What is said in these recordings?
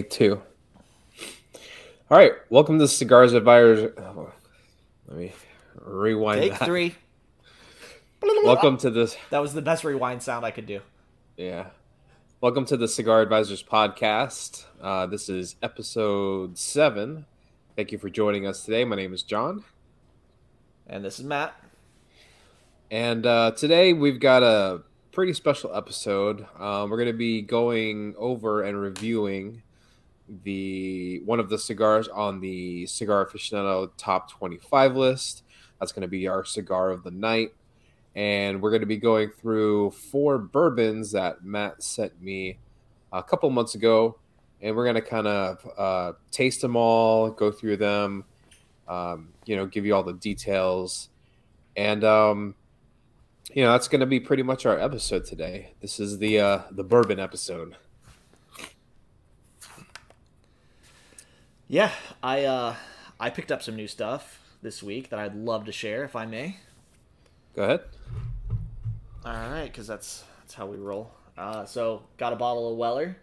Take two. All right. Welcome to the Cigars Advisors. oh, let me rewind Take that. three. Welcome to this. That was the best rewind sound I could do. Yeah. Welcome to the Cigar Advisors podcast. Uh, this is episode seven. Thank you for joining us today. My name is John. And this is Matt. And uh, today we've got a pretty special episode. Um, we're going to be going over and reviewing the one of the cigars on the Cigar Aficionado Top 25 list. That's going to be our cigar of the night. And we're going to be going through four bourbons that Matt sent me a couple months ago. And we're going to kind of uh, taste them all, go through them, um, you know, give you all the details. And um, you know that's going to be pretty much our episode today. This is the uh, the bourbon episode. Yeah, I uh I picked up some new stuff this week that I'd love to share if I may. Go ahead. All right, because that's that's how we roll. Uh, so got a bottle of Weller.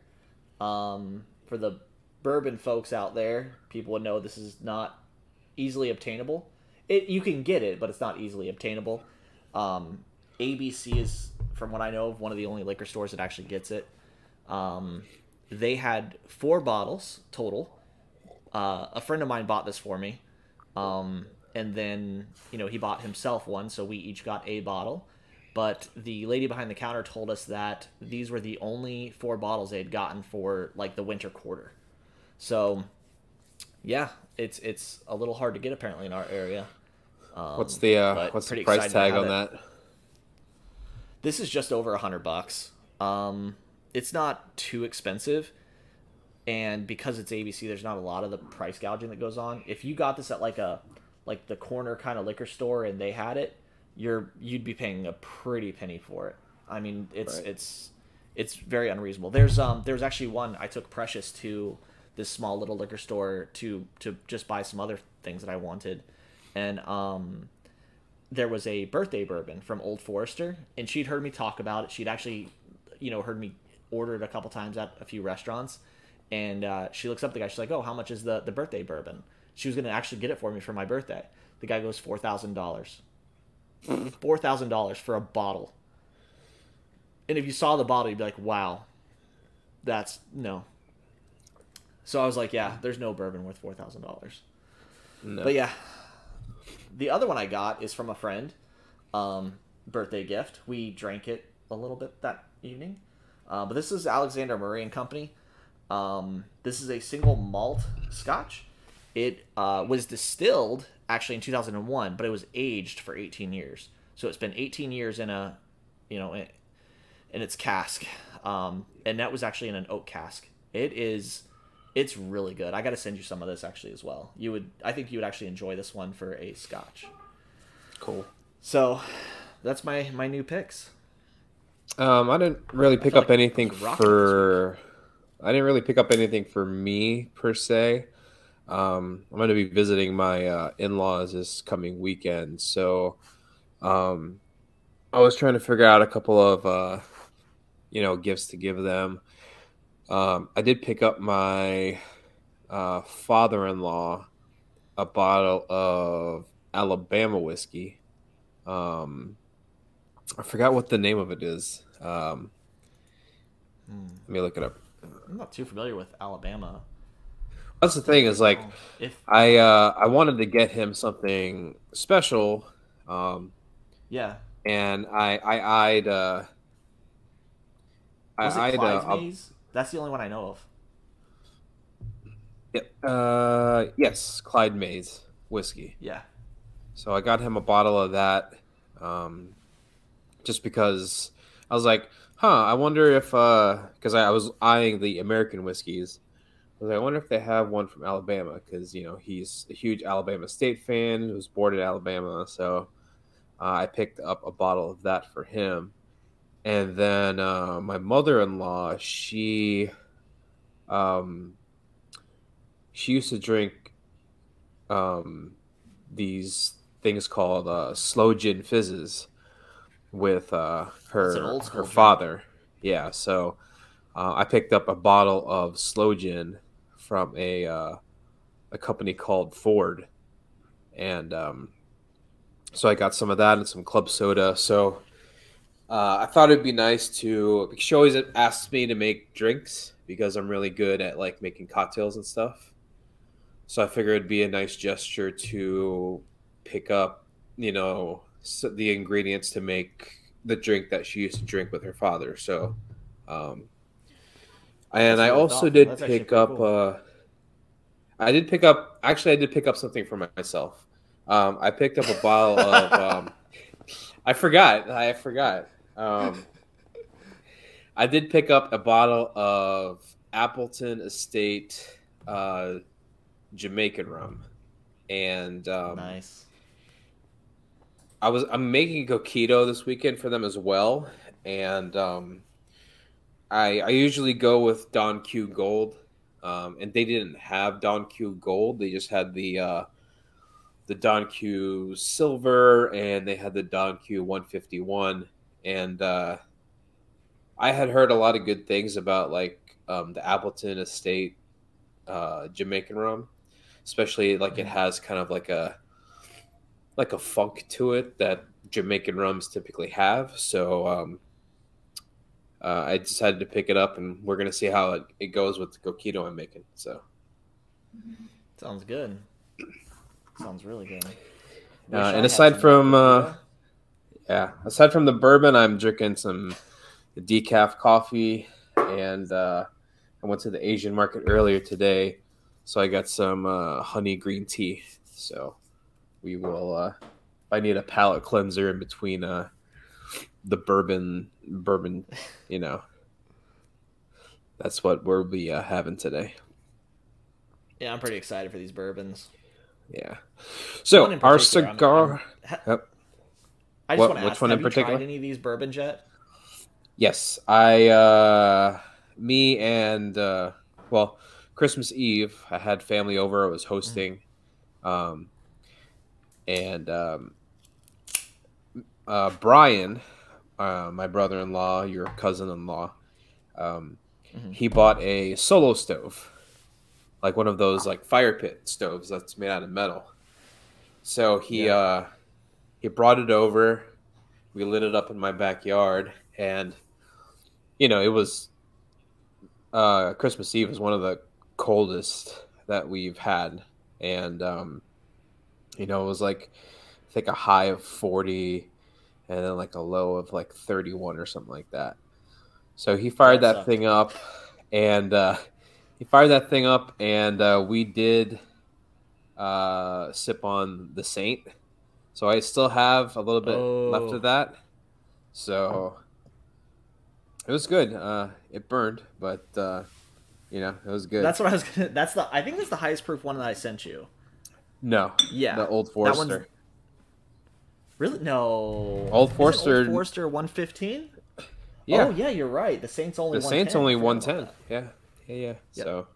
Um, for the bourbon folks out there, people would know this is not easily obtainable. It you can get it, but it's not easily obtainable. Um, ABC is, from what I know, of one of the only liquor stores that actually gets it. Um, they had four bottles total. Uh, a friend of mine bought this for me, um, and then you know he bought himself one, so we each got a bottle. But the lady behind the counter told us that these were the only four bottles they had gotten for like the winter quarter. So, yeah, it's it's a little hard to get apparently in our area. Um, What's the uh, what's the price tag on it. that? This is just over a hundred bucks. Um, it's not too expensive, and because it's ABC, there's not a lot of the price gouging that goes on. If you got this at like a like the corner kind of liquor store and they had it, you're you'd be paying a pretty penny for it. I mean, it's Right. it's it's very unreasonable. There's um there's actually one I took Precious to this small little liquor store to to just buy some other things that I wanted, and um there was a birthday bourbon from Old Forester, and she'd heard me talk about it. She'd actually, you know, heard me order it a couple times at a few restaurants, and uh, she looks up the guy. She's like, "Oh, how much is the the birthday bourbon?" She was going to actually get it for me for my birthday. The guy goes four thousand dollars. Four thousand dollars for a bottle. And if you saw the bottle, you'd be like, "Wow, that's no." So I was like, "Yeah, there's no bourbon worth four thousand dollars." But yeah, the other one I got is from a friend, um, birthday gift. We drank it a little bit that evening, uh, but this is Alexander Murray and Company. Um, this is a single malt Scotch. It uh, was distilled actually in 2001, but it was aged for 18 years. So it's been 18 years in a, you know, in, in its cask, um, and that was actually in an oak cask. It is, it's really good. I got to send you some of this actually as well. You would, I think you would actually enjoy this one for a Scotch. cool. So, that's my my new picks. Um, I didn't really pick up like anything it was rocking this for. I didn't really pick up anything for me per se. Um, I'm going to be visiting my uh, in-laws this coming weekend, so um, I was trying to figure out a couple of uh, you know gifts to give them. Um, I did pick up my uh, father-in-law a bottle of Alabama whiskey. Um, I forgot what the name of it is. Um, let me look it up. I'm not too familiar with Alabama. That's the thing is like If I uh, I wanted to get him something special, um, yeah, and I I eyed uh, I was it eyed uh, Maze? That's the only one I know of. Yep. Uh, yes, Clyde Mays whiskey. Yeah, So I got him a bottle of that, um, just because I was like, huh, I wonder if because I, I was eyeing the American whiskeys, I like, I wonder if they have one from Alabama because you know he's a huge Alabama State fan. He Was born in Alabama, so uh, I picked up a bottle of that for him. And then uh, my mother-in-law, she, um, she used to drink, um, these things called uh, sloe gin fizzes with uh, her her father. Yeah, so uh, I picked up a bottle of sloe gin from a uh, a company called Ford, and um, so I got some of that and some club soda. So uh, I thought it'd be nice to. She always asks me to make drinks because I'm really good at like making cocktails and stuff. So I figured it'd be a nice gesture to pick up, you know, the ingredients to make the drink that she used to drink with her father. So, um, and I also did pick up. Cool. Uh, I did pick up. Actually, I did pick up something for myself. Um, I picked up a bottle of. Um, I forgot. I forgot. Um, I did pick up a bottle of Appleton Estate uh, Jamaican rum, and um, nice. I was I'm making a coquito this weekend for them as well, and um, I I usually go with Don Q Gold, um, and they didn't have Don Q Gold. They just had the uh, the Don Q Silver, and they had the Don Q 151, and uh, I had heard a lot of good things about like um, the Appleton Estate uh, Jamaican rum, especially like it mm. has kind of like a like a funk to it that Jamaican rums typically have. So um, uh, I decided to pick it up, and we're gonna see how it, it goes with the coquito I'm making. So sounds good. Sounds really good. Uh, and aside from uh, yeah, aside from the bourbon, I'm drinking some decaf coffee, and uh, I went to the Asian market earlier today, so I got some uh, honey green tea. So we will. Uh, I need a palate cleanser in between uh, the bourbon, bourbon, you know. That's what we'll be uh, having today. Yeah, I'm pretty excited for these bourbons. Yeah. So our cigar. I'm, I'm, yep. I just what, want to ask: one Have in you particular? tried any of these bourbons yet? Yes, I. uh Me and uh well, Christmas Eve, I had family over. I was hosting, mm-hmm. um, and um, uh, Brian, uh, my brother-in-law, your cousin-in-law, um, mm-hmm. he bought a solo stove, like one of those like fire pit stoves that's made out of metal. So he yeah. uh, he brought it over. We lit it up in my backyard, and you know it was uh, Christmas Eve was one of the coldest that we've had, and um, you know, it was like I think a high of forty, and then like a low of like thirty-one or something like that. So he fired that, that thing up, and uh, he fired that thing up, and uh, we did uh, sip on the Saint. So I still have a little bit oh. left of that. So it was good. Uh, it burned, but uh, you know it was good. That's what I was. Gonna, that's the. I think that's the highest proof one that I sent you. No. Yeah. The Old Forester. Really? No. Old Forester. Old Forester 115? Yeah. Oh, yeah, you're right. The Saints only The Saints only 110. Yeah. Yeah, yeah. Yep. So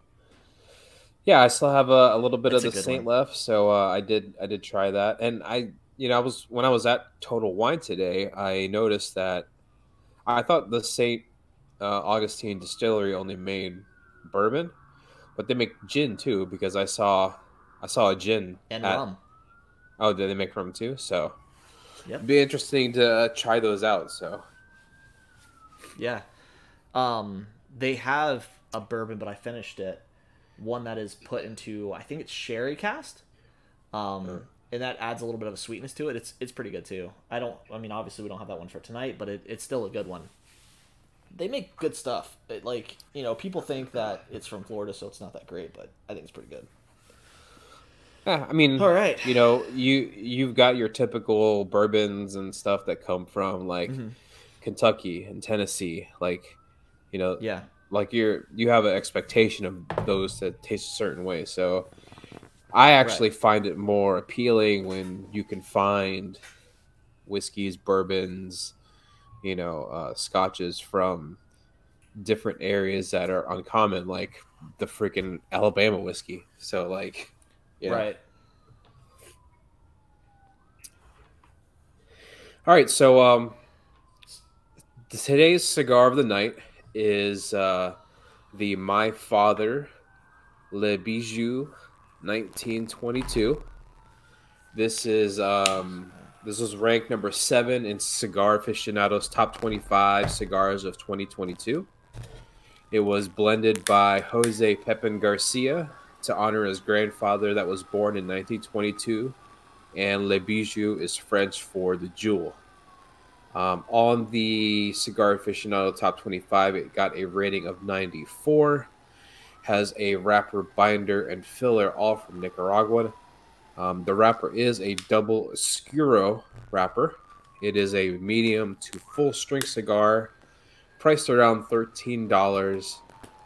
Yeah, I still have a, a little bit That's of the Saint one. left, so uh, I did I did try that. And I you know, I was when I was at Total Wine today, I noticed that I thought the Saint uh, Augustine distillery only made bourbon, but they make gin too because I saw I saw a gin and at, rum. Oh, did they make rum too? So, yeah, be interesting to uh, try those out. So, yeah, um, they have a bourbon, but I finished it. One that is put into, I think it's sherry cask, um, mm. and that adds a little bit of a sweetness to it. It's it's pretty good too. I don't, I mean, obviously we don't have that one for tonight, but it, it's still a good one. They make good stuff. It, like you know, people think that it's from Florida, so it's not that great, but I think it's pretty good. Yeah, I mean, all right. You know, you you've got your typical bourbons and stuff that come from like mm-hmm. Kentucky and Tennessee, like you know, yeah, like you're you have an expectation of those that taste a certain way. So I actually right. find it more appealing when you can find whiskeys, bourbons, you know, uh, scotches from different areas that are uncommon, like the freaking Alabama whiskey. So like, yeah. right. All right, so um, today's cigar of the night is uh, the My Father Le Bijou 1922. This is um, this was ranked number seven in Cigar Aficionado's top 25 cigars of 2022. It was blended by Jose Pepin Garcia to honor his grandfather that was born in 1922, and Le Bijou is French for the jewel. Um, on the Cigar Aficionado Top 25, it got a rating of 94. Has a wrapper, binder, and filler, all from Nicaragua. Um, the wrapper is a double Oscuro wrapper. It is a medium to full strength cigar, priced around $13,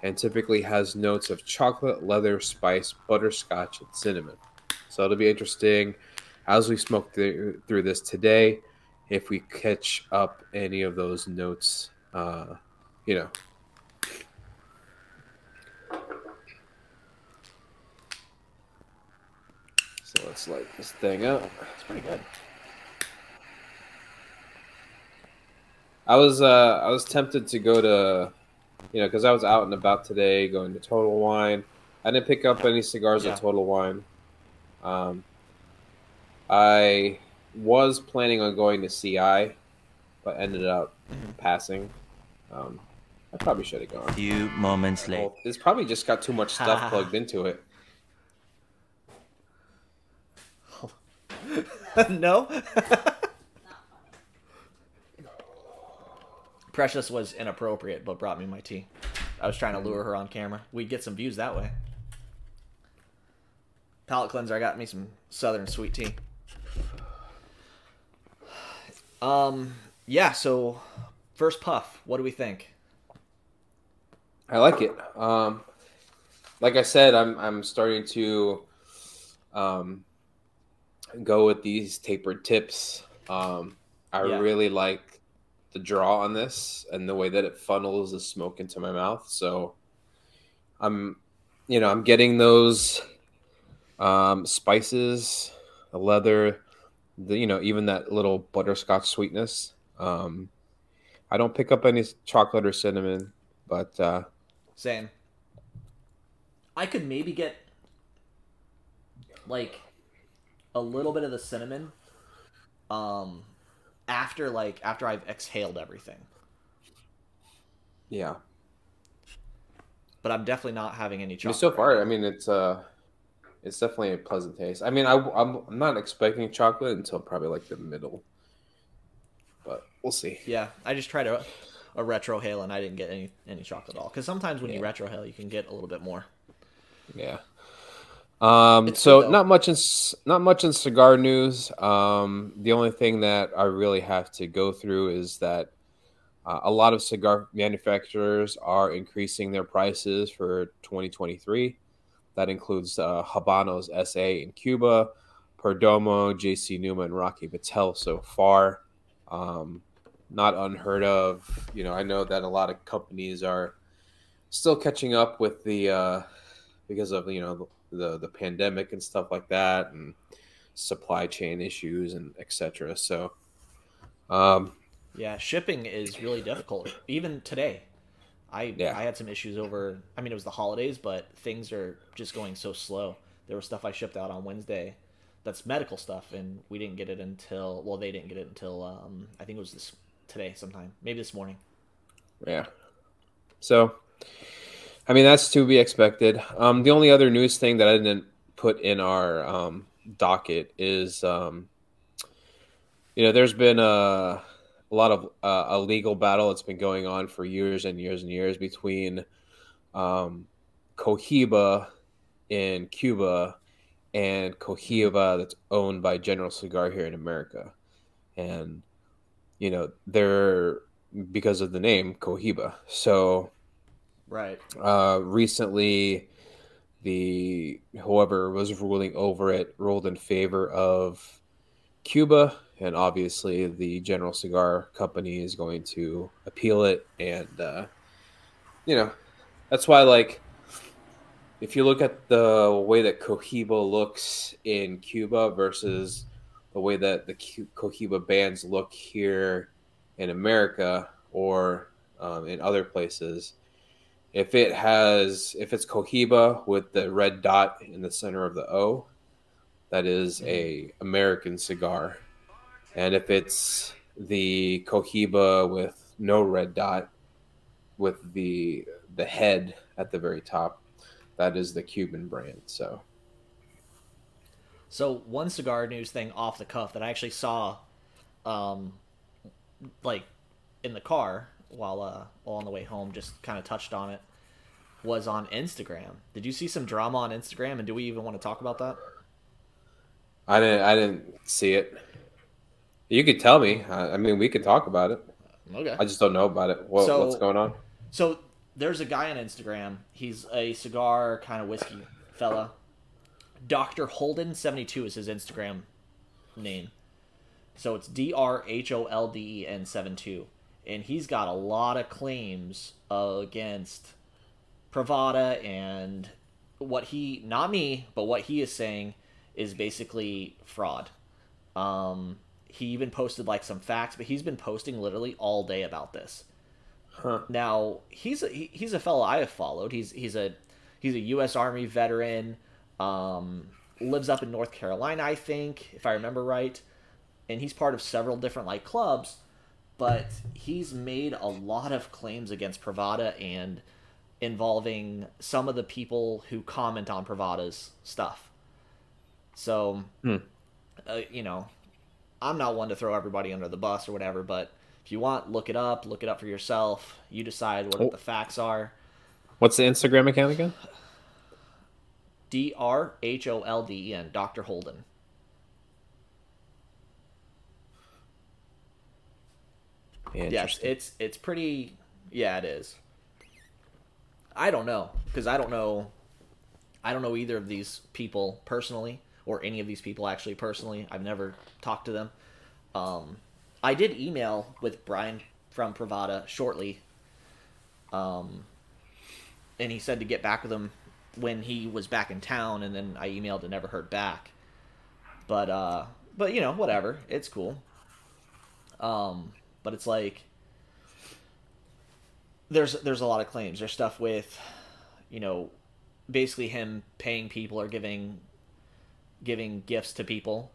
and typically has notes of chocolate, leather, spice, butterscotch, and cinnamon. So it'll be interesting as we smoke through, through this today if we catch up any of those notes, uh, you know. So let's light this thing up. It's pretty good. I was uh, I was tempted to go to, you know, because I was out and about today, going to Total Wine. I didn't pick up any cigars yeah. at Total Wine. Um, I was planning on going to CI, but ended up mm-hmm. passing. Um, I probably should have gone. A few moments later. Well, it's probably just got too much stuff plugged into it. no? Precious was inappropriate, but brought me my tea. I was trying to lure her on camera. We'd get some views that way. Palate cleanser, I got me some southern sweet tea. Um, yeah. So, first puff. What do we think? I like it. Um, like I said, I'm I'm starting to um, go with these tapered tips. Um, I yeah. really like the draw on this and the way that it funnels the smoke into my mouth. So I'm, you know, I'm getting those um, spices, the leather, the you know even that little butterscotch sweetness. Um, I don't pick up any chocolate or cinnamon, but uh, same. I could maybe get like a little bit of the cinnamon um after like after I've exhaled everything. Yeah. But I'm definitely not having any chocolate. so far, I mean, it's uh it's definitely a pleasant taste. I mean, I, I'm, I'm not expecting chocolate until probably like the middle, but we'll see. Yeah, I just tried a, a retrohale and I didn't get any any chocolate at all. Because sometimes when yeah. you retrohale, you can get a little bit more. Yeah. Um, so not much in not much in cigar news. Um, the only thing that I really have to go through is that uh, a lot of cigar manufacturers are increasing their prices for 2023. That includes uh, Habanos SA in Cuba, Perdomo, JC Newman, and Rocky Patel so far. Um, not unheard of. You know, I know that a lot of companies are still catching up with the uh, because of you know the the pandemic and stuff like that, and supply chain issues and etc. So, um, yeah, shipping is really difficult even today. I yeah. I had some issues over. I mean, it was the holidays, but things are just going so slow. There was stuff I shipped out on Wednesday, that's medical stuff, and we didn't get it until well, they didn't get it until um, I think it was this today sometime, maybe this morning. Yeah. So, I mean, that's to be expected. Um, the only other news thing that I didn't put in our um, docket is, um, you know, there's been a a lot of uh, a legal battle that's been going on for years and years and years between um, Cohiba in Cuba and Cohiba that's owned by General Cigar here in America, and you know they're because of the name Cohiba. So Right. Uh, recently, the whoever was ruling over it ruled in favor of Cuba, and obviously the General Cigar Company is going to appeal it, and uh, you know that's why like if you look at the way that Cohiba looks in Cuba versus the way that the Cohiba bands look here in America or um, in other places, if it has if it's Cohiba with the red dot in the center of the O, that is a American cigar, and if it's the Cohiba with no red dot with the the head at the very top that is the Cuban brand. So, so one cigar news thing off the cuff that I actually saw, um, like in the car while uh while on the way home, just kind of touched on it, was on Instagram. Did you see some drama on Instagram, and do we even want to talk about that? I didn't. I didn't see it. You could tell me. I mean, we could talk about it. Okay. I just don't know about it. What, so, what's going on? So there's a guy on Instagram. He's a cigar kind of whiskey fella. Dr. Holden 72 is his Instagram name. So it's D R H O L D E N 72. And he's got a lot of claims against Privada and what he, not me, but what he is saying is basically fraud. Um, he even posted like some facts, but he's been posting literally all day about this. Huh. Now he's a, he, he's a fellow I have followed. He's he's a he's a U.S. Army veteran. Um, lives up in North Carolina, I think, if I remember right, and he's part of several different like clubs. But he's made a lot of claims against Privada and involving some of the people who comment on Privada's stuff. So, hmm. uh, you know, I'm not one to throw everybody under the bus or whatever, but if you want, look it up. Look it up for yourself. You decide what oh. the facts are. What's the Instagram account again? D R H O L D E N, Dr. Holden. Yes, it's it's pretty. Yeah, it is. I don't know because I don't know. I don't know either of these people personally, or any of these people actually personally. I've never talked to them. Um, I did email with Brian from Privada shortly. Um, and he said to get back with him when he was back in town, and then I emailed and never heard back. But uh, but you know, whatever, it's cool. Um, but it's like there's there's a lot of claims. There's stuff with, you know, basically him paying people or giving giving gifts to people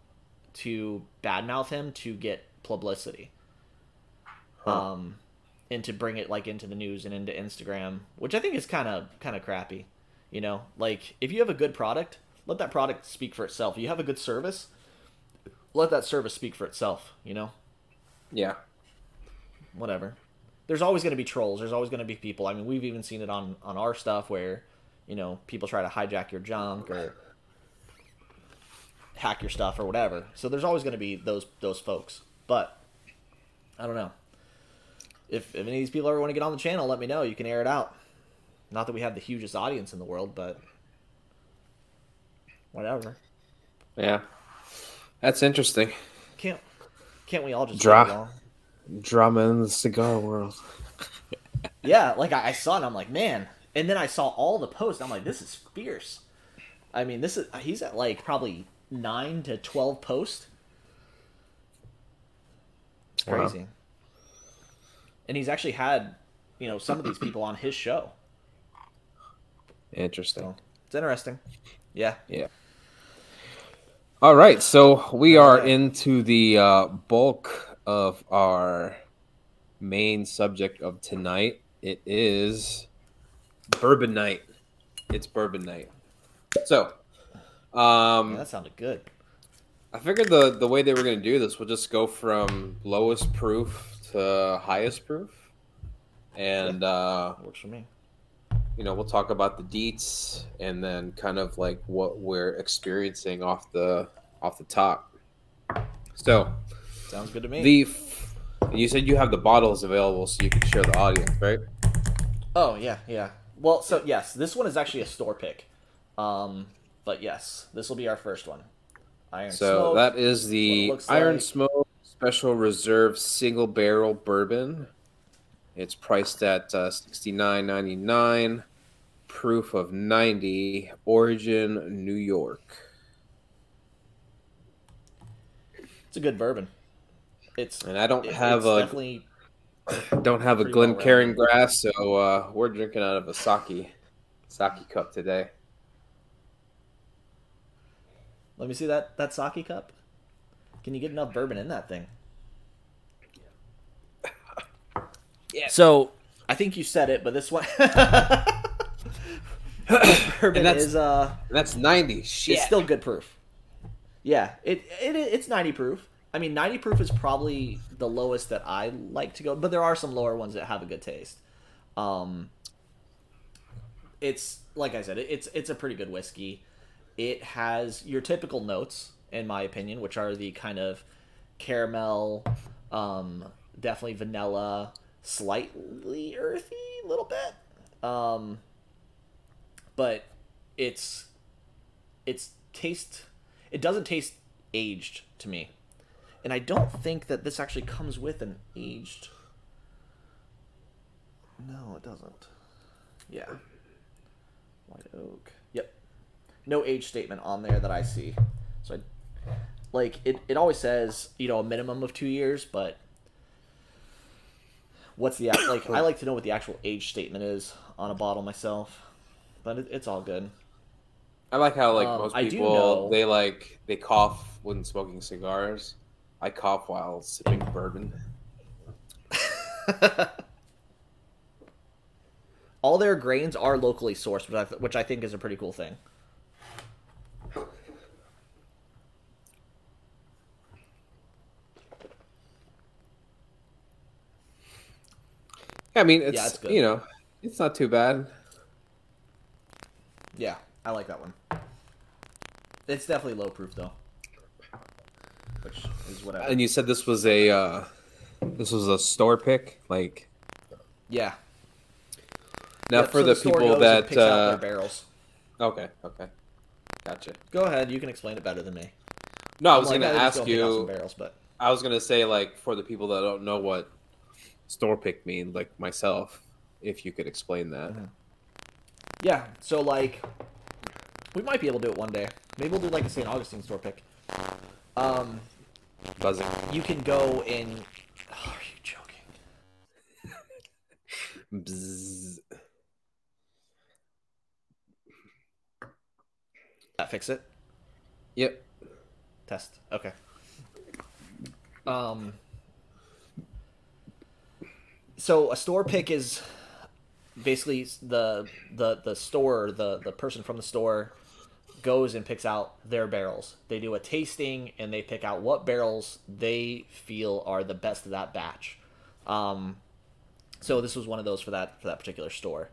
to badmouth him to get publicity. Huh. Um, and to bring it like into the news and into Instagram, which I think is kind of kind of crappy. You know, like if you have a good product, let that product speak for itself. If you have a good service, let that service speak for itself. You know. Yeah. Whatever. There's always going to be trolls. There's always going to be people. I mean, we've even seen it on on our stuff where, you know, people try to hijack your junk or hack your stuff or whatever. So there's always going to be those those folks. But I don't know. If, if any of these people ever want to get on the channel, let me know. You can air it out. Not that we have the hugest audience in the world, but whatever. Yeah, that's interesting. Can't can't we all just Dra- drama in the cigar world? yeah, like I, I saw it, I'm like, man. And then I saw all the posts. I'm like, this is fierce. I mean, this is he's at like probably nine to twelve posts it's crazy. Wow. And he's actually had, you know, some of these people on his show. Interesting. So, it's interesting. Yeah. Yeah. All right, so we are into the uh, bulk of our main subject of tonight. It is bourbon night. It's bourbon night. So, um, yeah, that sounded good. I figured the the way they were going to do this would just go from lowest proof to highest proof, and uh, works for me. You know, we'll talk about the deets and then kind of like what we're experiencing off the off the top. So, sounds good to me. The you said you have the bottles available so you can share the audience, right? Oh yeah, yeah. Well, so yes, this one is actually a store pick. Um, but yes, this will be our first one. Iron so Smoke. that is the Iron like. Smoke Special Reserve Single Barrel Bourbon. It's priced at uh, sixty nine ninety nine. Proof of ninety. Origin New York. It's a good bourbon. It's and I don't it, have a definitely don't have a Glencairn glass, so uh, we're drinking out of a sake sake cup today. Let me see that that sake cup. Can you get enough bourbon in that thing? yeah. So I think you said it, but this one bourbon is uh that's ninety. Shit. It's still good proof. Yeah, it, it it's ninety proof. I mean, 90 proof is probably the lowest that I like to go, but there are some lower ones that have a good taste. Um, it's like I said, it's it's a pretty good whiskey. It has your typical notes, in my opinion, which are the kind of caramel, um, definitely vanilla, slightly earthy, little bit. Um, but it's it's taste. It doesn't taste aged to me and I don't think that this actually comes with an aged. No, it doesn't. Yeah. White oak. Yep. No age statement on there that I see. So I like it it always says, you know, a minimum of 2 years, but what's the like I like to know what the actual age statement is on a bottle myself. But it, it's all good. I like how like um, most people they like they cough when smoking cigars. I cough while sipping bourbon. All their grains are locally sourced, which I, th- which I think is a pretty cool thing. I mean, it's, yeah, it's you know, it's not too bad. Yeah, I like that one. It's definitely low proof though which is whatever. And you said this was a uh, this was a store pick, like yeah. Now for so the, people that uh, their barrels. Okay, okay, gotcha. Go ahead. You can explain it better than me. No, I was going to ask you. Barrels, but I was going to say like for the people that don't know what store pick mean, like myself, if you could explain that. Mm-hmm. Yeah. So like, we might be able to do it one day. Maybe we'll do like a St. Augustine store pick. Um, buzzing. You can go in. Oh, are you joking? Bzz. That fix it. Yep. Test. Okay. Um. So a store pick is basically the the the store the the person from the store goes and picks out their barrels. They do a tasting and they pick out what barrels they feel are the best of that batch. Um, so this was one of those for that for that particular store.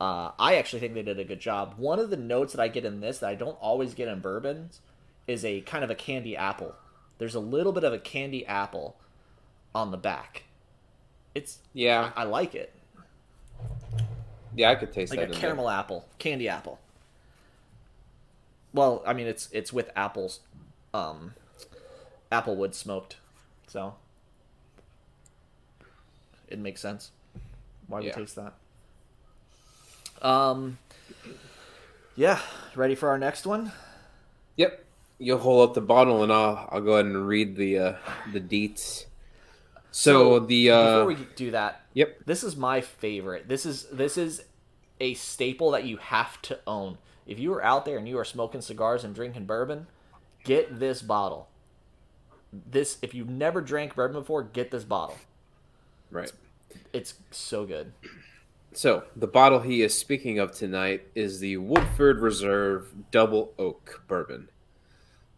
Uh, I actually think they did a good job. One of the notes that I get in this that I don't always get in bourbons is a kind of a candy apple. There's a little bit of a candy apple on the back. It's yeah, I, I like it. Yeah, I could taste like that. a caramel apple, candy apple. Well, I mean it's it's with apples, um, applewood smoked, so it makes sense. Why yeah. we taste that? Um, yeah, ready for our next one? Yep. You'll hold up the bottle, and I'll I'll go ahead and read the uh, the deets. So, so the uh, before we do that, yep. This is my favorite. This is this is a staple that you have to own. If you are out there and you are smoking cigars and drinking bourbon, get this bottle. This if you've never drank bourbon before, get this bottle. Right. It's, it's so good. So the bottle he is speaking of tonight is the Woodford Reserve Double Oak Bourbon.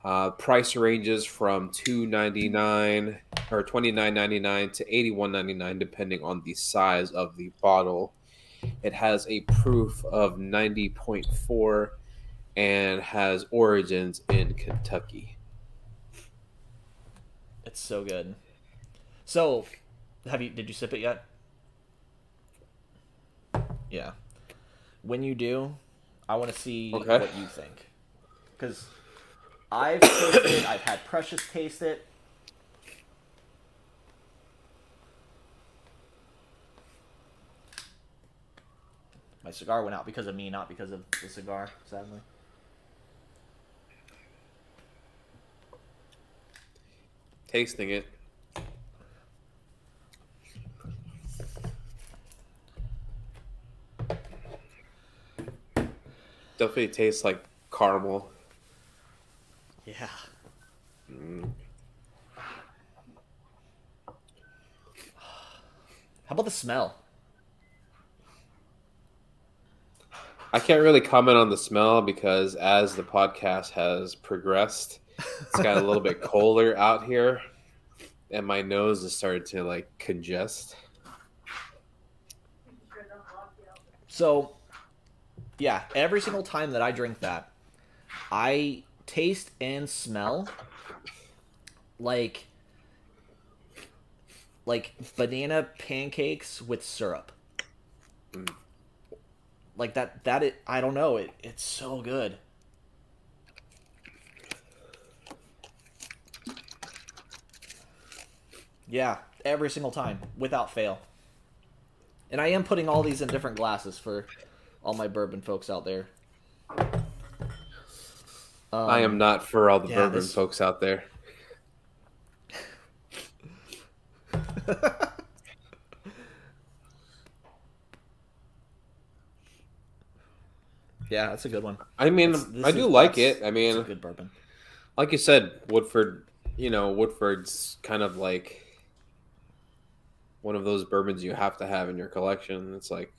Uh, price ranges from two ninety nine or twenty nine ninety nine to eighty one ninety nine, depending on the size of the bottle it has a proof of 90.4 and has origins in Kentucky. It's so good. So, have you did you sip it yet? Yeah. when you do, I want to see Okay. what you think. Because I've tasted it, I've had Precious taste it. My cigar went out because of me, not because of the cigar, sadly. Tasting it. Definitely tastes like caramel. Yeah. Mm. How about the smell? I can't really comment on the smell because as the podcast has progressed, it's got a little bit colder out here, and my nose has started to like congest. So, yeah, every single time that I drink that, I taste and smell like like banana pancakes with syrup. Mm. Like that that it I don't know, it it's so good. Yeah, every single time without fail. And I am putting all these in different glasses for all my bourbon folks out there. Um, I am not for all the yeah, bourbon this- folks out there. Yeah, that's a good one. I mean, this I do is- like it. I mean, a good bourbon. like you said, Woodford. You know, Woodford's kind of like one of those bourbons you have to have in your collection. It's like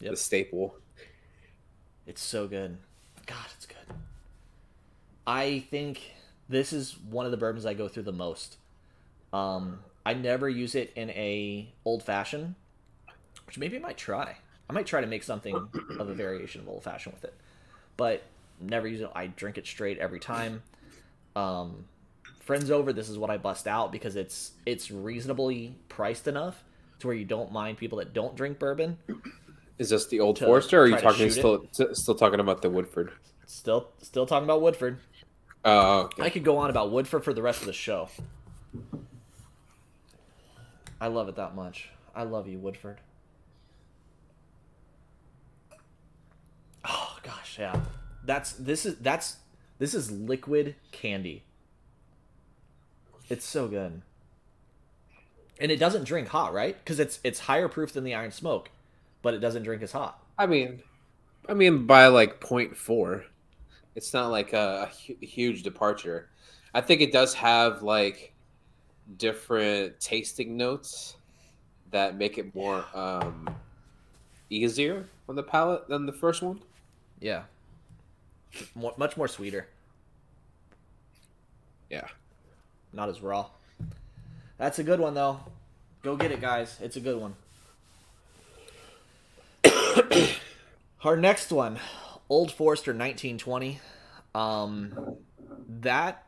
Yep. the staple. It's so good. God, it's good. I think this is one of the bourbons I go through the most. Um, I never use it in a old fashioned, which maybe I might try. I might try to make something of a variation of old fashioned with it, but never use it. I drink it straight every time. Um, friends over, this is what I bust out because it's it's reasonably priced enough to where you don't mind people that don't drink bourbon. Is this the Old Forester, or are you talking still s- still talking about the Woodford? Still, still talking about Woodford. Oh, okay. I could go on about Woodford for the rest of the show. I love it that much. I love you, Woodford. Oh gosh, yeah. That's this is that's this is liquid candy. It's so good. And it doesn't drink hot, right? Because it's it's higher proof than the Iron Smoke, but it doesn't drink as hot. I mean, I mean by like 0.4. It's not like a, a huge departure. I think it does have like different tasting notes that make it more um, easier on the palate than the first one. Yeah. More, much more sweeter. Yeah. Not as raw. That's a good one though. Go get it, guys. It's a good one. Our next one, Old Forester 1920. Um, that,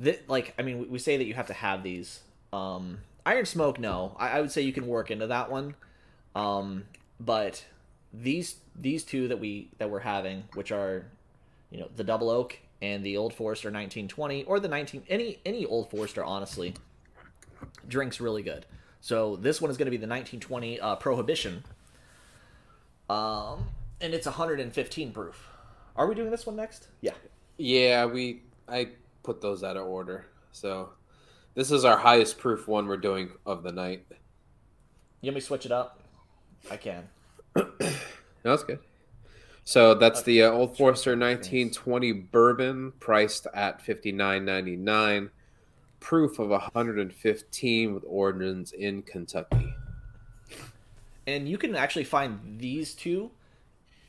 that like I mean, we, we say that you have to have these. Um, Iron Smoke, no. I, I would say you can work into that one. Um, but these these two that we that we're having, which are, you know, the Double Oak and the Old Forester 1920, or the 19 any any Old Forester, honestly, drinks really good. So this one is going to be the 1920 uh, Prohibition. Um, and it's 115 proof. Are we doing this one next? Yeah. Yeah, we I put those out of order. So this is our highest proof one we're doing of the night. You want me to switch it up? I can. That's good. So that's the uh, Old Forester 1920 bourbon, priced at 59.99. Proof of 115 with origins in Kentucky. And you can actually find these two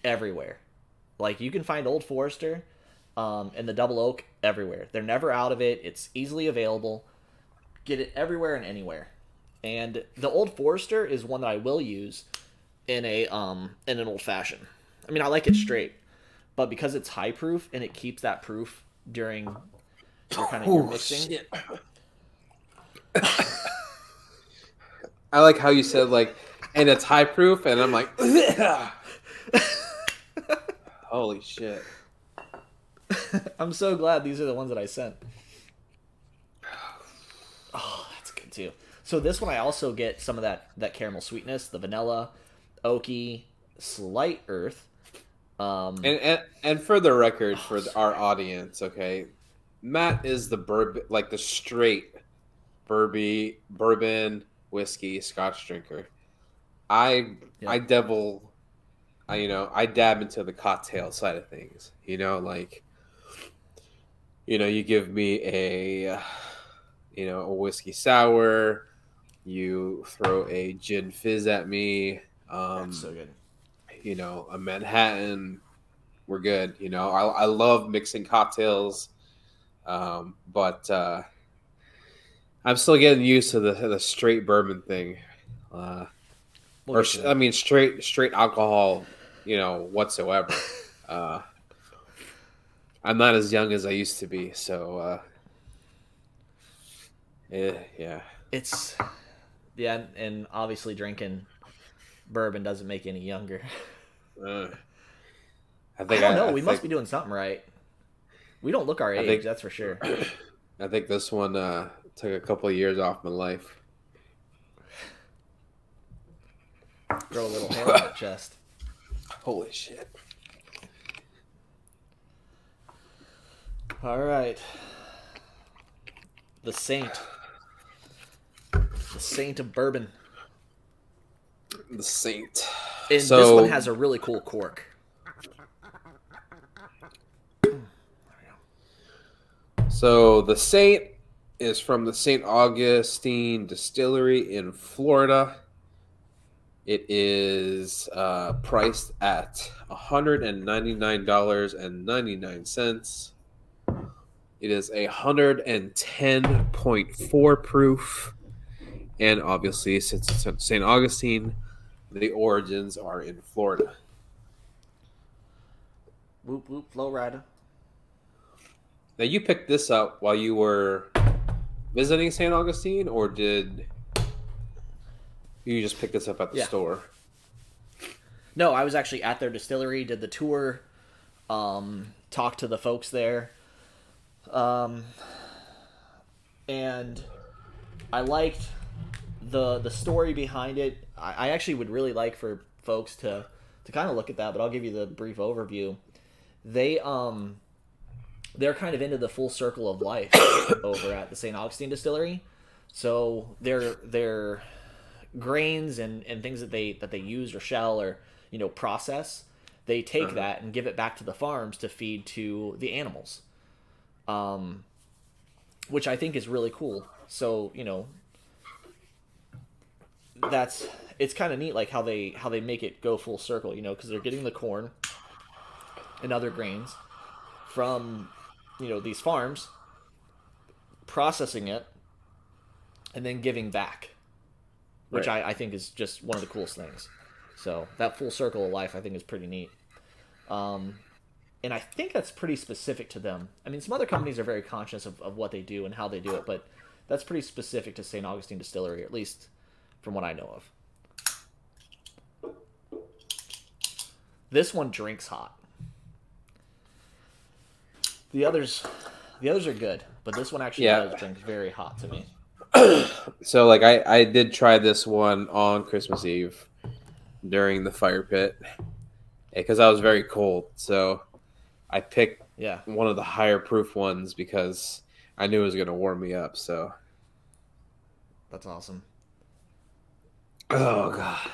everywhere. Like you can find Old Forester um, and the Double Oak everywhere. They're never out of it. It's easily available. Get it everywhere and anywhere. And the Old Forester is one that I will use in a um in an old fashioned. I mean, I like it straight, but because it's high proof and it keeps that proof during your kind of your mixing. shit. I like how you said like, and it's high proof, and I'm like, Holy shit. I'm so glad these are the ones that I sent. Oh, that's good too. So this one I also get some of that that caramel sweetness, the vanilla, oaky, slight earth. Um, And and, and for the record, for the, our audience, okay, Matt is the bourbon, like the straight burby bourbon whiskey Scotch drinker. I Yeah. I devil, I you know I dab into the cocktail side of things. You know, like you know, you give me a you know a whiskey sour, you throw a gin fizz at me. Um, that's so good. you know, a Manhattan, we're good. You know, I, I love mixing cocktails, um, but uh, I'm still getting used to the the straight bourbon thing, uh, We'll or I mean straight straight alcohol, you know, whatsoever. uh, I'm not as young as I used to be, so uh, yeah, yeah. it's yeah, and obviously drinking bourbon doesn't make any younger. Uh, I I think don't know. I we think, must be doing something right. We don't look our age, think- that's for sure. I think this one uh, took a couple of years off my life. Grow a little hair on your chest. Holy shit. All right. The Saint. The Saint of Bourbon. The Saint. And this one has a really cool cork. So the Saint is from the St. Augustine Distillery in Florida. It is uh, priced at $199.99. It is a 110.4 proof. And obviously, since it's St. Augustine, the origins are in Florida. Whoop whoop, flow rider. Now, you picked this up while you were visiting St. Augustine, or did you just pick this up at the Yeah. store? No, I was actually at their distillery, did the tour, um, talked to the folks there. Um, and I liked the the story behind it. I, I actually would really like for folks to to kind of look at that, but I'll give you the brief overview. They um they're kind of into the full circle of life over at the St. Augustine distillery. So their their grains and, and things that they that they use or shell or you know process, they take Uh-huh. that and give it back to the farms to feed to the animals. Um which I think is really cool. So, you know, that's it's kind of neat like how they how they make it go full circle, you know, cuz they're getting the corn and other grains from you know these farms processing it and then giving back which Right. I, I think is just one of the coolest things. So that full circle of life i think is pretty neat. Um, and i think that's pretty specific to them. I mean some other companies are very conscious of, of what they do and how they do it but that's pretty specific to st augustine distillery at least from what i know of this one drinks hot the others the others are good but this one actually Yeah. does drink very hot to me So, like, I, I did try this one on Christmas Eve during the fire pit eh, because I was very cold. So, I picked yeah one of the higher proof ones because I knew it was going to warm me up. So, that's awesome oh, God.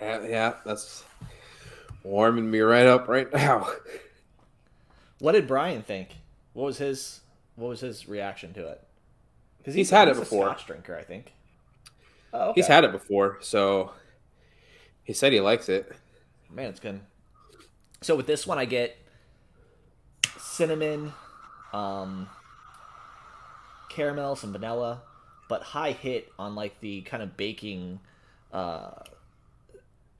Yeah, yeah that's warming me right up right now. What did Brian think? What was his What was his reaction to it? Because He's had it before. Scotch drinker, I think. Oh, okay. He's had it before, so he said he likes it. man, it's good. So with this one, I get cinnamon, um, caramel, some vanilla, but high hit on like the kind of baking, uh,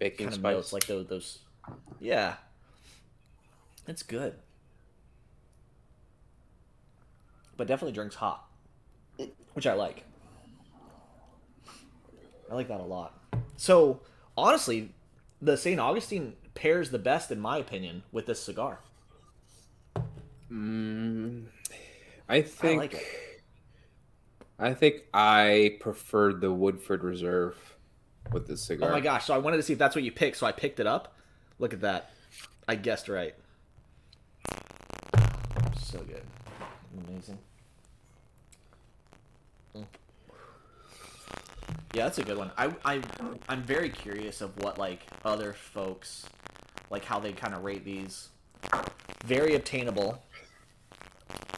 Baking kind of spice. notes, like those, those. Yeah, it's good, but definitely drinks hot, which I like. I like that a lot. So honestly, the St. Augustine pairs the best, in my opinion, with this cigar. Mm, I think. I, like. I think I preferred the Woodford Reserve with the cigar. Oh my gosh! So I wanted to see if that's what you picked, so I picked it up. Look at that. I guessed right. So good. Amazing. Mm. Yeah, that's a good one. I I I'm very curious of what like other folks like how they kind of rate these. Very obtainable.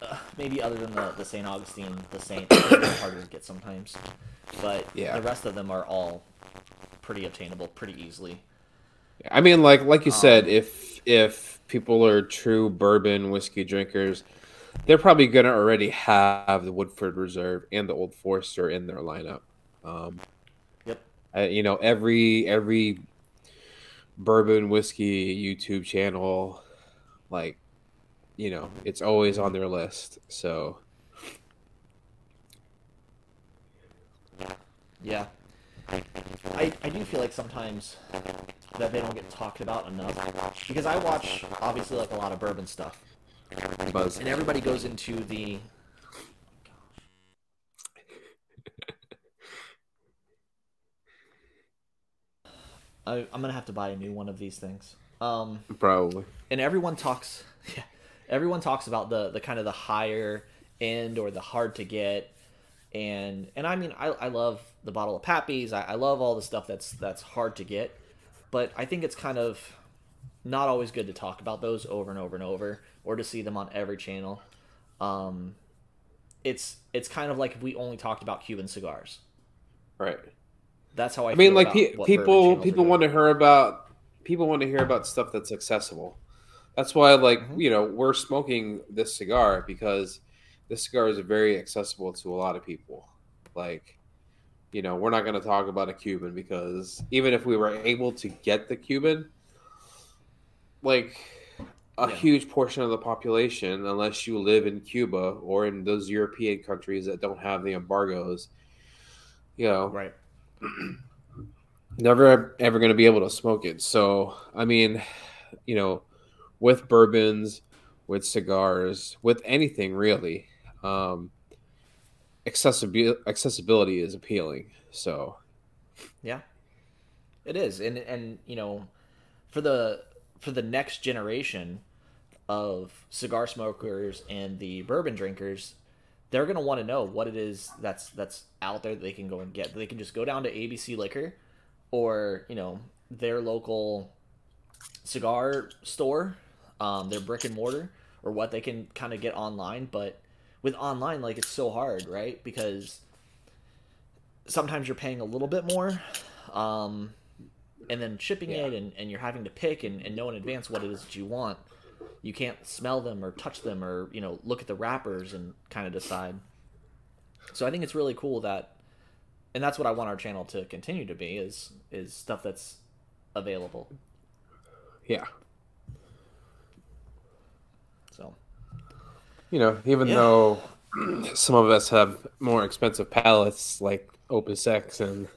Uh, maybe other than the, the St. Augustine, the Saint, harder to get sometimes. But Yeah. the rest of them are all pretty obtainable pretty easily. I mean, like like you Um, said, if if people are true bourbon whiskey drinkers, they're probably gonna already have the Woodford Reserve and the Old Forester in their lineup. Um, Yep. uh, you know, every every bourbon whiskey YouTube channel, like, you know, it's always on their list. So Yeah. I, I do feel like sometimes that they don't get talked about enough. Because I watch, obviously, like a lot of bourbon stuff. buzz. And everybody goes into the. I, I'm going to have to buy a new one of these things. Um, Probably. and everyone talks yeah, everyone talks about the the kind of the higher end or the hard to get. And and i mean i, I love the bottle of pappies I, I love all the stuff that's that's hard to get. But i think it's kind of not always good to talk about those over and over and over or to see them on every channel. Um it's it's kind of like if we only talked about cuban cigars. Right. that's how i, I mean, feel like about pe- what people people want to hear about people want to hear about stuff that's accessible. That's why, like Mhm. you know, we're smoking this cigar because this cigar is very accessible to a lot of people. Like, you know, we're not going to talk about a Cuban because even if we were able to get the Cuban, like a Yeah. huge portion of the population, unless you live in Cuba or in those European countries that don't have the embargoes, you know, right never ever going to be able to smoke it. So, I mean, you know, with bourbons, with cigars, with anything really, um, accessibility accessibility is appealing. So, Yeah, it is, and and you know, for the for the next generation of cigar smokers and the bourbon drinkers, they're gonna want to know what it is that's that's out there that they can go and get. They can just go down to ABC Liquor, or you know their local cigar store, um, their brick and mortar, or what they can kind of get online. But with online, like it's so hard, right? Because sometimes you're paying a little bit more um, and then shipping Yeah. it and, and you're having to pick and, and know in advance what it is that you want you can't smell them or touch them or you know look at the wrappers and kind of decide so i think it's really cool that and that's what i want our channel to continue to be is is stuff that's available yeah, so you know, even Yeah. though some of us have more expensive palates like Opus X and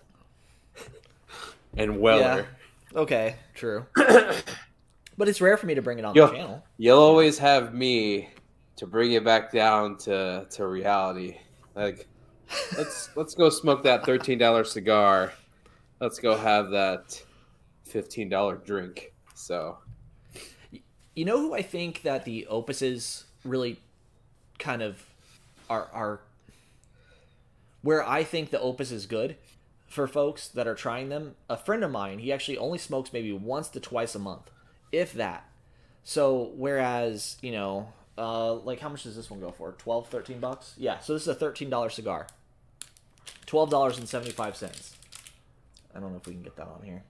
and Weller, okay true but it's rare for me to bring it on Yo. the channel you'll always have me to bring it back down to to reality. Like, let's let's go smoke that thirteen dollar cigar. Let's go have that fifteen dollar drink. So You know who I think that the opuses really kind of are are where I think the opus is good for folks that are trying them. A friend of mine, he actually only smokes maybe once to twice a month, if that. So whereas, you know, uh like how much does this one go for? 12, 13 bucks? Yeah, so this is a $13 cigar. $12.75. I don't know if we can get that on here.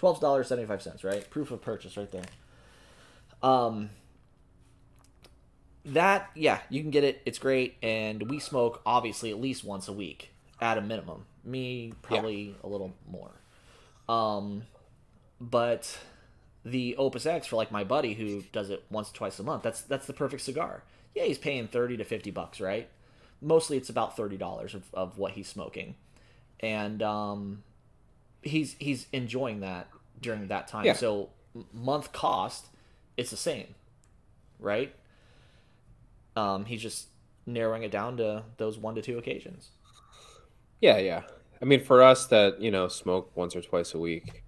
$12.75, right? Proof of purchase right there. Um, that yeah, you can get it. It's great, and we smoke obviously at least once a week at a minimum. Me probably a little more. Um, but the Opus X for like my buddy who does it once twice a month. That's that's the perfect cigar. Yeah, he's paying thirty to fifty bucks, right? Mostly it's about thirty dollars of, of what he's smoking, and um, he's he's enjoying that during that time. Yeah. So month cost, it's the same, right? Um, he's just narrowing it down to those one to two occasions. Yeah, yeah. I mean, for us that you know smoke once or twice a week,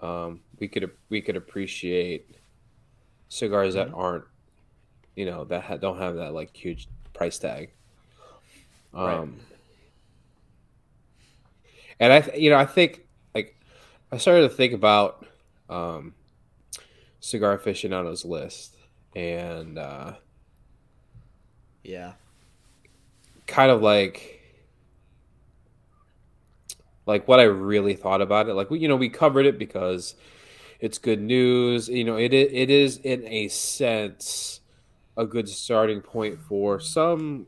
um, we could we could appreciate cigars that aren't, you know, that ha- don't have that like huge price tag. Um, Right. and I, th- you know, I think like I started to think about um, cigar aficionados list and uh, Yeah. kind of like like what I really thought about it. Like we, you know, we covered it because it's good news. You know, it it is in a sense a good starting point for some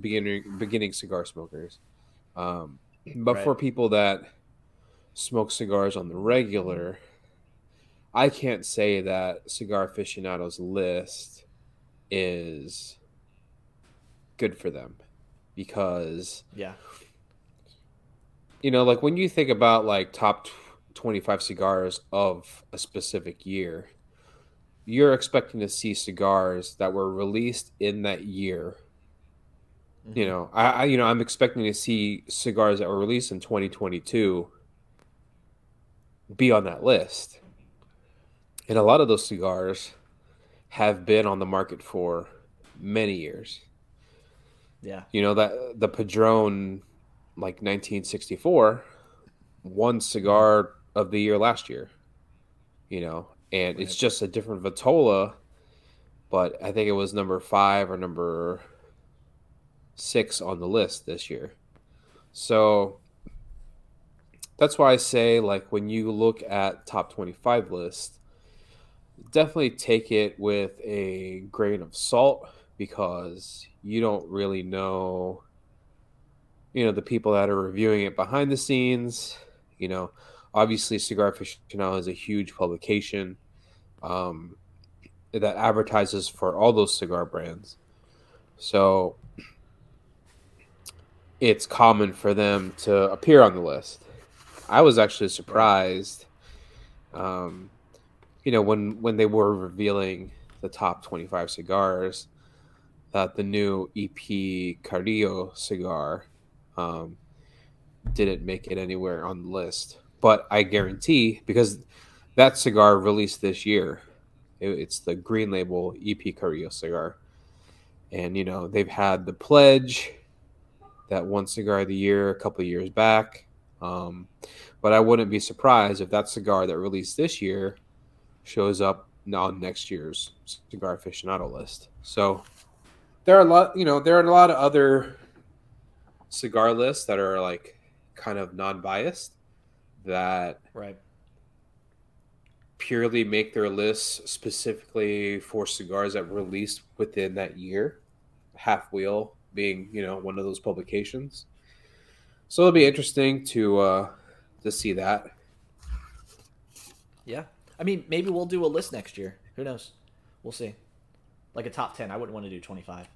beginning beginning cigar smokers. Um, but Right. for people that smoke cigars on the regular, I can't say that cigar aficionados list is good for them because Yeah. you know like when you think about like top 25 cigars of a specific year you're expecting to see cigars that were released in that year you Mhm. know I, I you know i'm expecting to see cigars that were released in 2022 be on that list and a lot of those cigars have been on the market for many years Yeah. you know that the Padron, like 1964, won cigar of the year last year. You know, and it's just a different Vitola, but I think it was number five or number six on the list this year. So that's why I say, like, when you look at top 25 list, definitely take it with a grain of salt because you don't really know you know the people that are reviewing it behind the scenes. You know obviously cigar aficionado is a huge publication um, that advertises for all those cigar brands. So it's common for them to appear on the list. I was actually surprised um, you know when when they were revealing the top 25 cigars that the new EP Carrillo cigar um, didn't make it anywhere on the list. But I guarantee because that cigar released this year, it- it's the Green Label EP Carrillo cigar, and you know they've had the pledge that one cigar of the year a couple of years back. Um, but I wouldn't be surprised if that cigar that released this year shows up on next year's cigar aficionado list. So there are a lot, you know, there are a lot of other cigar lists that are like kind of non-biased that Right. purely make their lists specifically for cigars that were released within that year. halfwheel being, you know, one of those publications. So it'll be interesting to uh to see that. Yeah. I mean, maybe we'll do a list next year. Who knows? We'll see. Like a top 10. I wouldn't want to do 25.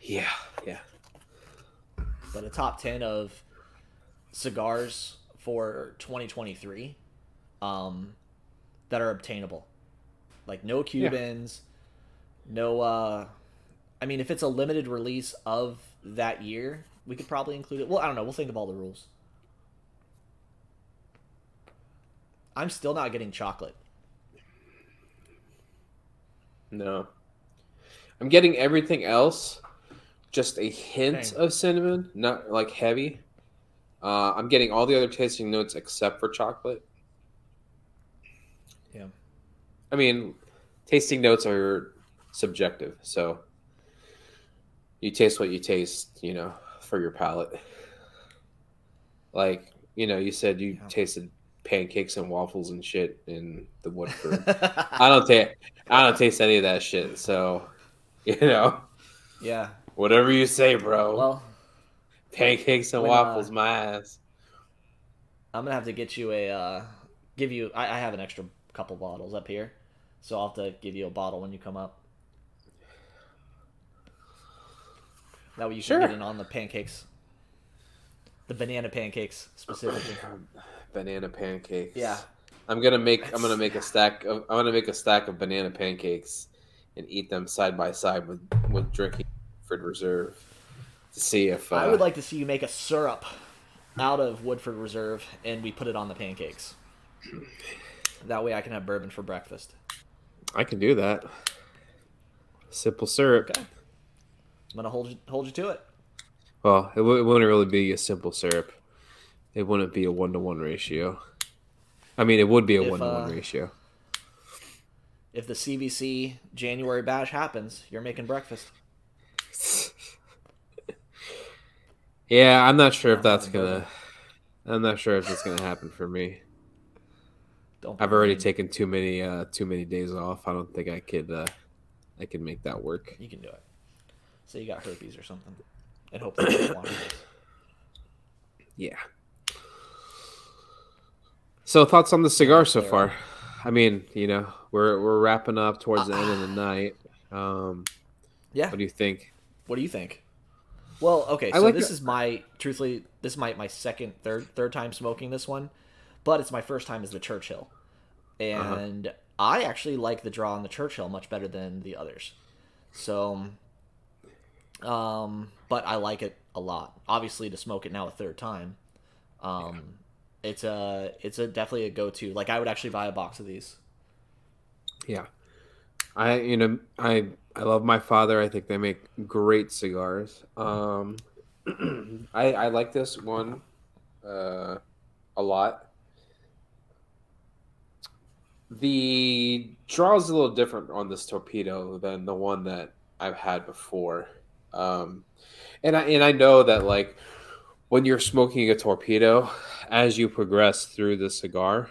Yeah, yeah. But a top 10 of cigars for 2023 um, that are obtainable. Like no Cubans, no uh I mean if it's a limited release of that year, we could probably include it. Well, I don't know, we'll think of all the rules. I'm still not getting chocolate. No. I'm getting everything else, just a hint Dang. of cinnamon, not like heavy. Uh, I'm getting all the other tasting notes except for chocolate. Yeah. I mean, tasting notes are subjective, so you taste what you taste, you know, for your palate. Like, you know, you said you Yeah. tasted pancakes and waffles and shit in the Woodford. I don't taste I don't taste any of that shit, so you know, yeah. Whatever you say, bro. Well, pancakes and when, waffles, uh, my ass. I'm gonna have to get you a uh, give you. I, I have an extra couple bottles up here, so I'll have to give you a bottle when you come up. That way you Sure. can get in on the pancakes, the banana pancakes specifically. Banana pancakes. Yeah. I'm gonna make I'm gonna make a stack of I'm gonna make a stack of banana pancakes and eat them side by side with with drinking Woodford Reserve to see if uh, I would like to see you make a syrup out of Woodford Reserve and we put it on the pancakes. That way I can have bourbon for breakfast. I can do that. Simple syrup. Okay. I'm gonna hold you hold you to it. Well, it, w- it wouldn't really be a simple syrup. It wouldn't be a one to one ratio. I mean, it would be a one to one ratio. If the CVC January bash happens, you're making breakfast. Yeah, I'm not sure if that's gonna. I'm not sure if that's gonna happen for me. Don't. I've already taken too many uh too many days off. I don't think I could uh I could make that work. You can do it. Say you got herpes or something, and hope that you don't watch this. Yeah. So thoughts on the cigar so far? I mean, you know, we're we're wrapping up towards the end of the night. Um, Yeah. what do you think? What do you think? Well, okay, so like this is my truthfully this is my, my second third third time smoking this one, but it's my first time as the Churchill, Uh-huh. and I actually like the draw on the Churchill much better than the others. So, um, but I like it a lot. Obviously, to smoke it now a third time, um, it's a it's a definitely a go to. Like I would actually buy a box of these. Yeah. I you know I I love My Father. I think they make great cigars. Um, I I like this one uh, a lot. The draw is a little different on this torpedo than the one that I've had before, um, and I and I know that like when you're smoking a torpedo, as you progress through the cigar,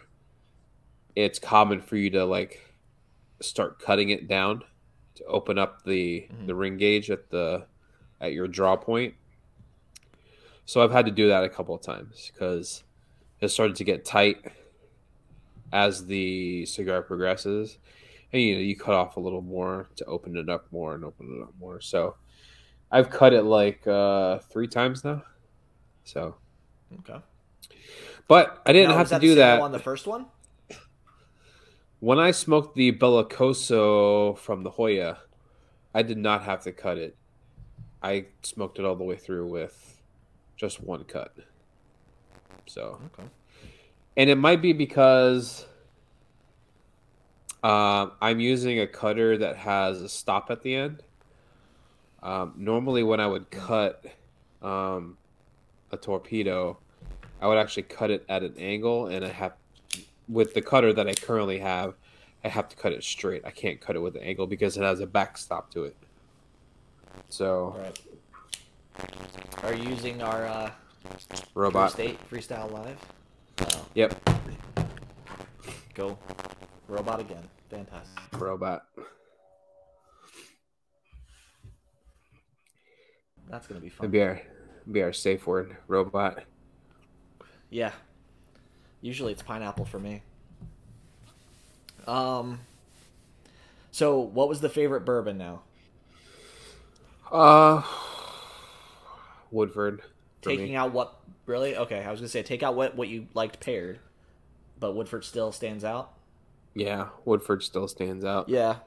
it's common for you to like start cutting it down to open up the Mhm. the ring gauge at the at your draw point. So I've had to do that a couple of times because it started to get tight as the cigar progresses, and you know you cut off a little more to open it up more and open it up more. So I've cut it like uh, three times now. So, Okay. but I didn't Now, have to do that on the first one. When I smoked the Bellicoso from the Hoya, I did not have to cut it. I smoked it all the way through with just one cut. So, Okay. and it might be because um, I'm using a cutter that has a stop at the end. Um, normally, when I would cut um, a torpedo, I would actually cut it at an angle, and I have with the cutter that I currently have, I have to cut it straight. I can't cut it with an angle because it has a backstop to it. So, right. Are you using our uh, robot. Free State Freestyle Live? Oh, Yep, go. Robot again. Fantastic. robot. That's gonna be fun. It'd be our, be our safe word, robot. Yeah. Usually it's pineapple for me. Um. So, what was the favorite bourbon now? Uh, Woodford. Taking me. out what really? Okay, I was gonna say take out what what you liked paired, but Woodford still stands out. Yeah, Woodford still stands out. Yeah.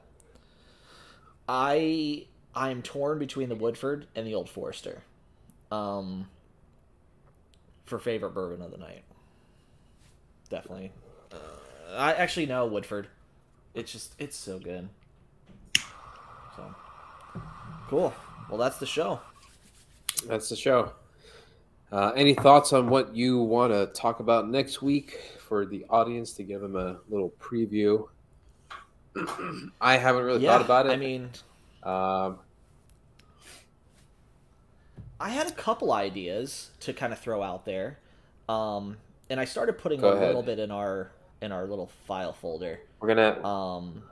I I'm torn between the Woodford and the Old Forester. Um for favorite bourbon of the night. Definitely. Uh, I actually know Woodford. It's just it's so good. So cool. Well, that's the show. That's the show. Uh, any thoughts on what you want to talk about next week for the audience to give them a little preview? I haven't really yeah, thought about it. I mean, um, I had a couple ideas to kind of throw out there, um, and I started putting Go a ahead. little bit in our in our little file folder. we're gonna Um,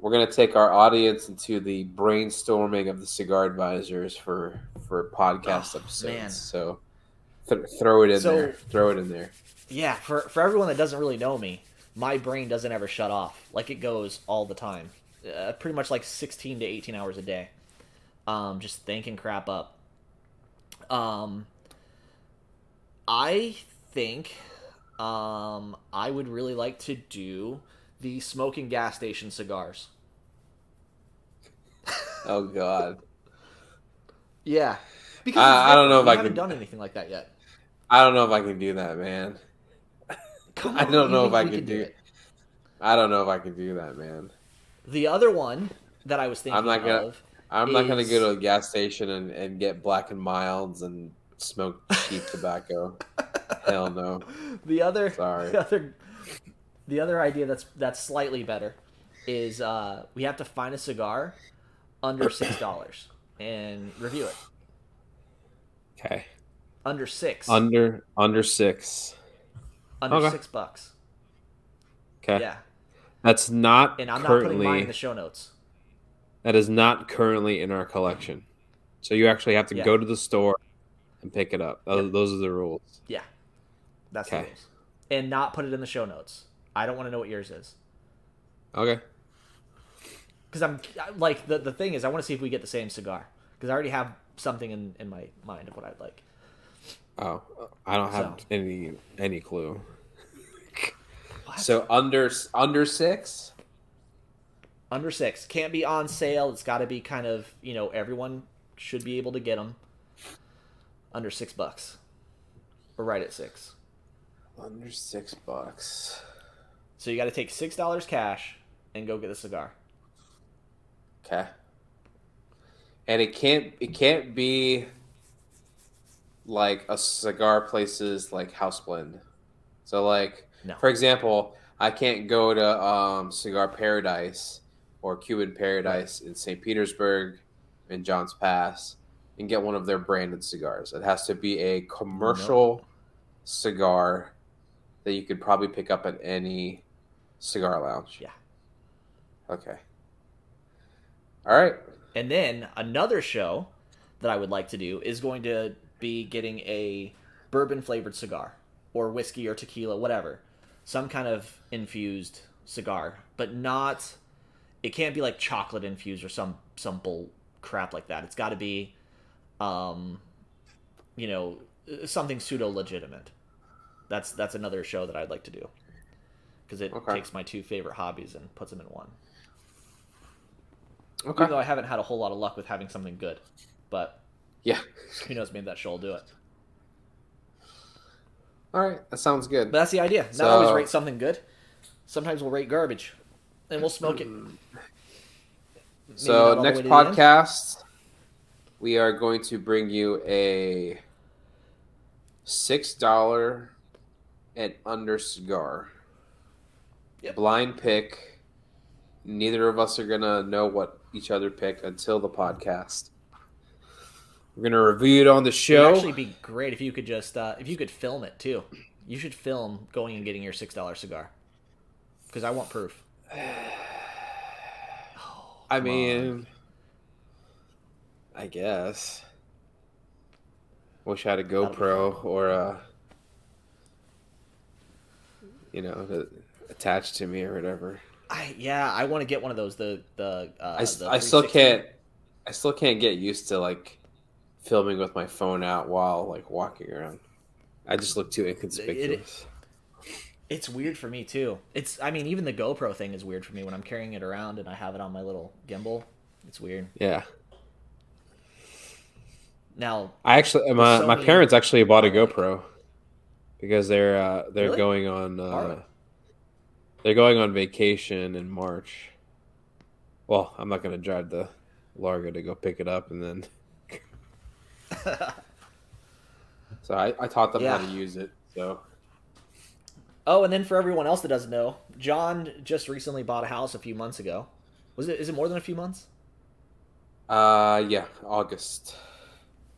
we're gonna take our audience into the brainstorming of the cigar advisors for for podcast Oh, episodes. man. So th- throw it in So- there. Throw it in there. yeah, for for everyone that doesn't really know me, my brain doesn't ever shut off. Like it goes all the time, uh, pretty much like sixteen to eighteen hours a day, um, just thinking crap up. Um, I think Um, I would really like to do the smoking gas station cigars. Oh God. Yeah, because I- I don't know if I haven't can- done anything like that yet. I don't know if I can do that, man. Come I don't know if I can could do it. I don't know if I can do that, man. The other one that I was thinking I'm not gonna- of. I'm not gonna go to a gas station and, and get black and milds and smoke cheap tobacco. Hell no. The other, Sorry. the other, the other idea that's that's slightly better is uh, we have to find a cigar under six dollars and review it. Okay. Under six, Under under six. under okay. six bucks. Okay. Yeah, That's not and I'm not putting mine in the show notes. that is not currently in our collection. So you actually have to Yeah. go to the store and pick it up. Those, Yep. those are the rules. Yeah, that's Okay. the rules. And not put it in the show notes. I don't want to know what yours is Okay. because I'm like the the thing is I want to see if we get the same cigar because I already have something in in my mind of what I'd like. Oh, I don't have So. any any clue. So under under six. under six can't be on sale it's got to be kind of you know everyone should be able to get them under six bucks or right at six Under six bucks. so you got to take six dollars cash and go get a cigar Okay. And it can't it can't be like a cigar places like House Blend. So like No. for example, I can't go to um, Cigar Paradise or Cuban Paradise in St. Petersburg in Johns Pass and get one of their branded cigars. It has to be a commercial cigar that you could probably pick up at any cigar lounge. Yeah. Okay. All right. and then another show that i would like to do is going to be getting a bourbon flavored cigar or whiskey or tequila whatever some kind of infused cigar but not it can't be like chocolate infused or some some bull crap like that it's got to be um you know something pseudo legitimate that's that's another show that i'd like to do because it Okay. takes my two favorite hobbies and puts them in one Okay. even though i haven't had a whole lot of luck with having something good but Yeah. who knows maybe that show will do it All right. That sounds good. but that's the idea not So- always rate something good sometimes we'll rate garbage and we'll smoke it Maybe So next podcast, we are going to bring you a six dollar and under cigar. Yep. Blind pick. Neither of us are gonna know what each other picked until the podcast. We're gonna review it on the show. It'd actually be great if you could just uh, if you could film it too. You should film going and getting your six dollar cigar because I want proof. I come mean, I guess. Wish I had a GoPro or a, you know, attached to me or whatever. I yeah, I want to get one of those. The the uh, I, the I still can't. I still can't get used to like filming with my phone out while like walking around. I just look too inconspicuous. It's weird for me too. It's I mean even the GoPro thing is weird for me when I'm carrying it around and I have it on my little gimbal. It's weird. yeah, Now I actually my my Sony- parents actually bought a GoPro because they're uh, they're Really? going on uh, they're going on vacation in March. Well, I'm not gonna drive the Largo to go pick it up and then. So I, I taught them how to use it. So Oh, and then for everyone else that doesn't know, John just recently bought a house a few months ago. Was it? Is it more than a few months? uh yeah, August.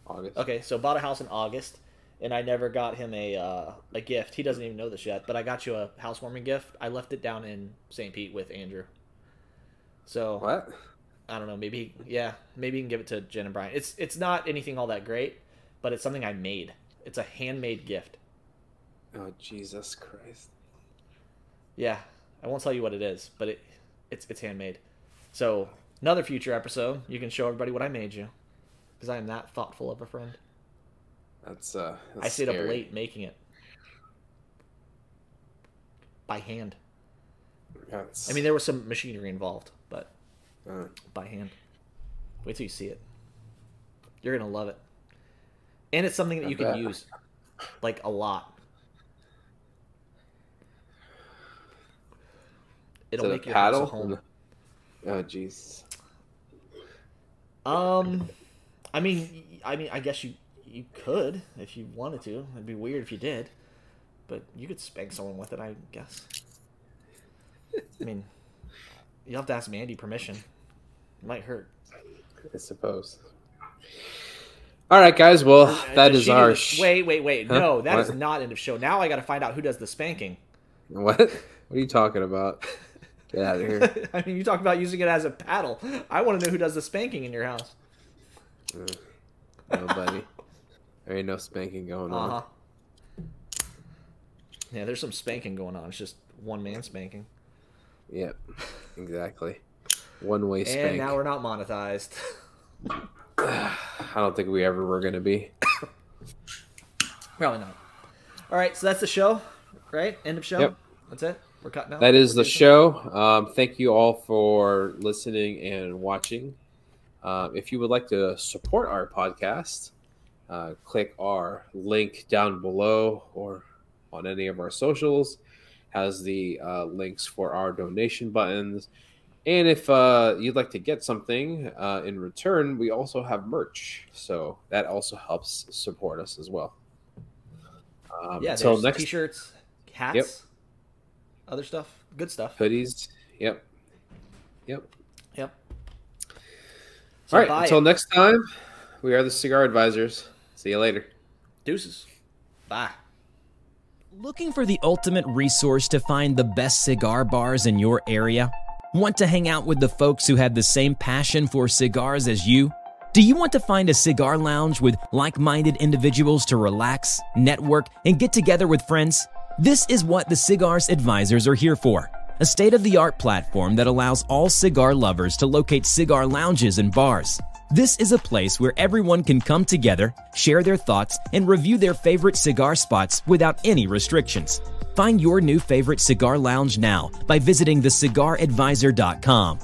August. Okay, so bought a house in August, and I never got him a uh, a gift. He doesn't even know this yet, but I got you a housewarming gift. I left it down in St. Pete with Andrew. So What? I don't know. Maybe yeah, maybe you can give it to Jen and Brian. It's it's not anything all that great, but it's something I made. It's a handmade gift. Oh Jesus Christ. Yeah, I won't tell you what it is, but it it's it's handmade. So another future episode, you can show everybody what I made you, because I am that thoughtful of a friend. That's uh that's I stayed up late making it. by hand. That's, I mean, there was some machinery involved, but uh, by hand. Wait till you see it. You're gonna love it, and it's something that I you can use like a lot. It'll it make your paddle? home. Oh, jeez. Um, I mean, I mean, I guess you you could if you wanted to. It'd be weird if you did, but you could spank someone with it. I guess. I mean, you have to ask Mandy permission. It might hurt. I suppose. All right, guys. Well, Uh, that is our. sh- wait, wait, wait. Huh? No, that is What? not end of show. Now I got to find out who does the spanking. What? What are you talking about? Get out of here. I mean, you talk about using it as a paddle. I want to know who does the spanking in your house. No, buddy. There ain't no spanking going Uh on. Yeah, there's some spanking going on. It's just one man spanking. Yep. Exactly. One way spank. And now we're not monetized. I don't think we ever were gonna be. Probably not. All right, so that's the show, right? End of show. Yep. That's it. We're cutting out. That is the show. Um, thank you all for listening and watching. Um, if you would like to support our podcast, uh, click our link down below or on any of our socials. Has the uh, links for our donation buttons. And if uh, you'd like to get something uh, in return, we also have merch. So that also helps support us as well. Um, Yeah, there's next t-shirts, hats, Yep. other stuff, good stuff. hoodies. Yep. Yep. Yep. All right. Until it. next time, we are the Cigar Advisors. See you later. Deuces. Bye. Looking for the ultimate resource to find the best cigar bars in your area? Want to hang out with the folks who have the same passion for cigars as you? Do you want to find a cigar lounge with like minded individuals to relax, network, and get together with friends? This is what the Cigars Advisors are here for a state of the art platform that allows all cigar lovers to locate cigar lounges and bars. This is a place where everyone can come together, share their thoughts, and review their favorite cigar spots without any restrictions. Find your new favorite cigar lounge now by visiting thecigaradvisor.com.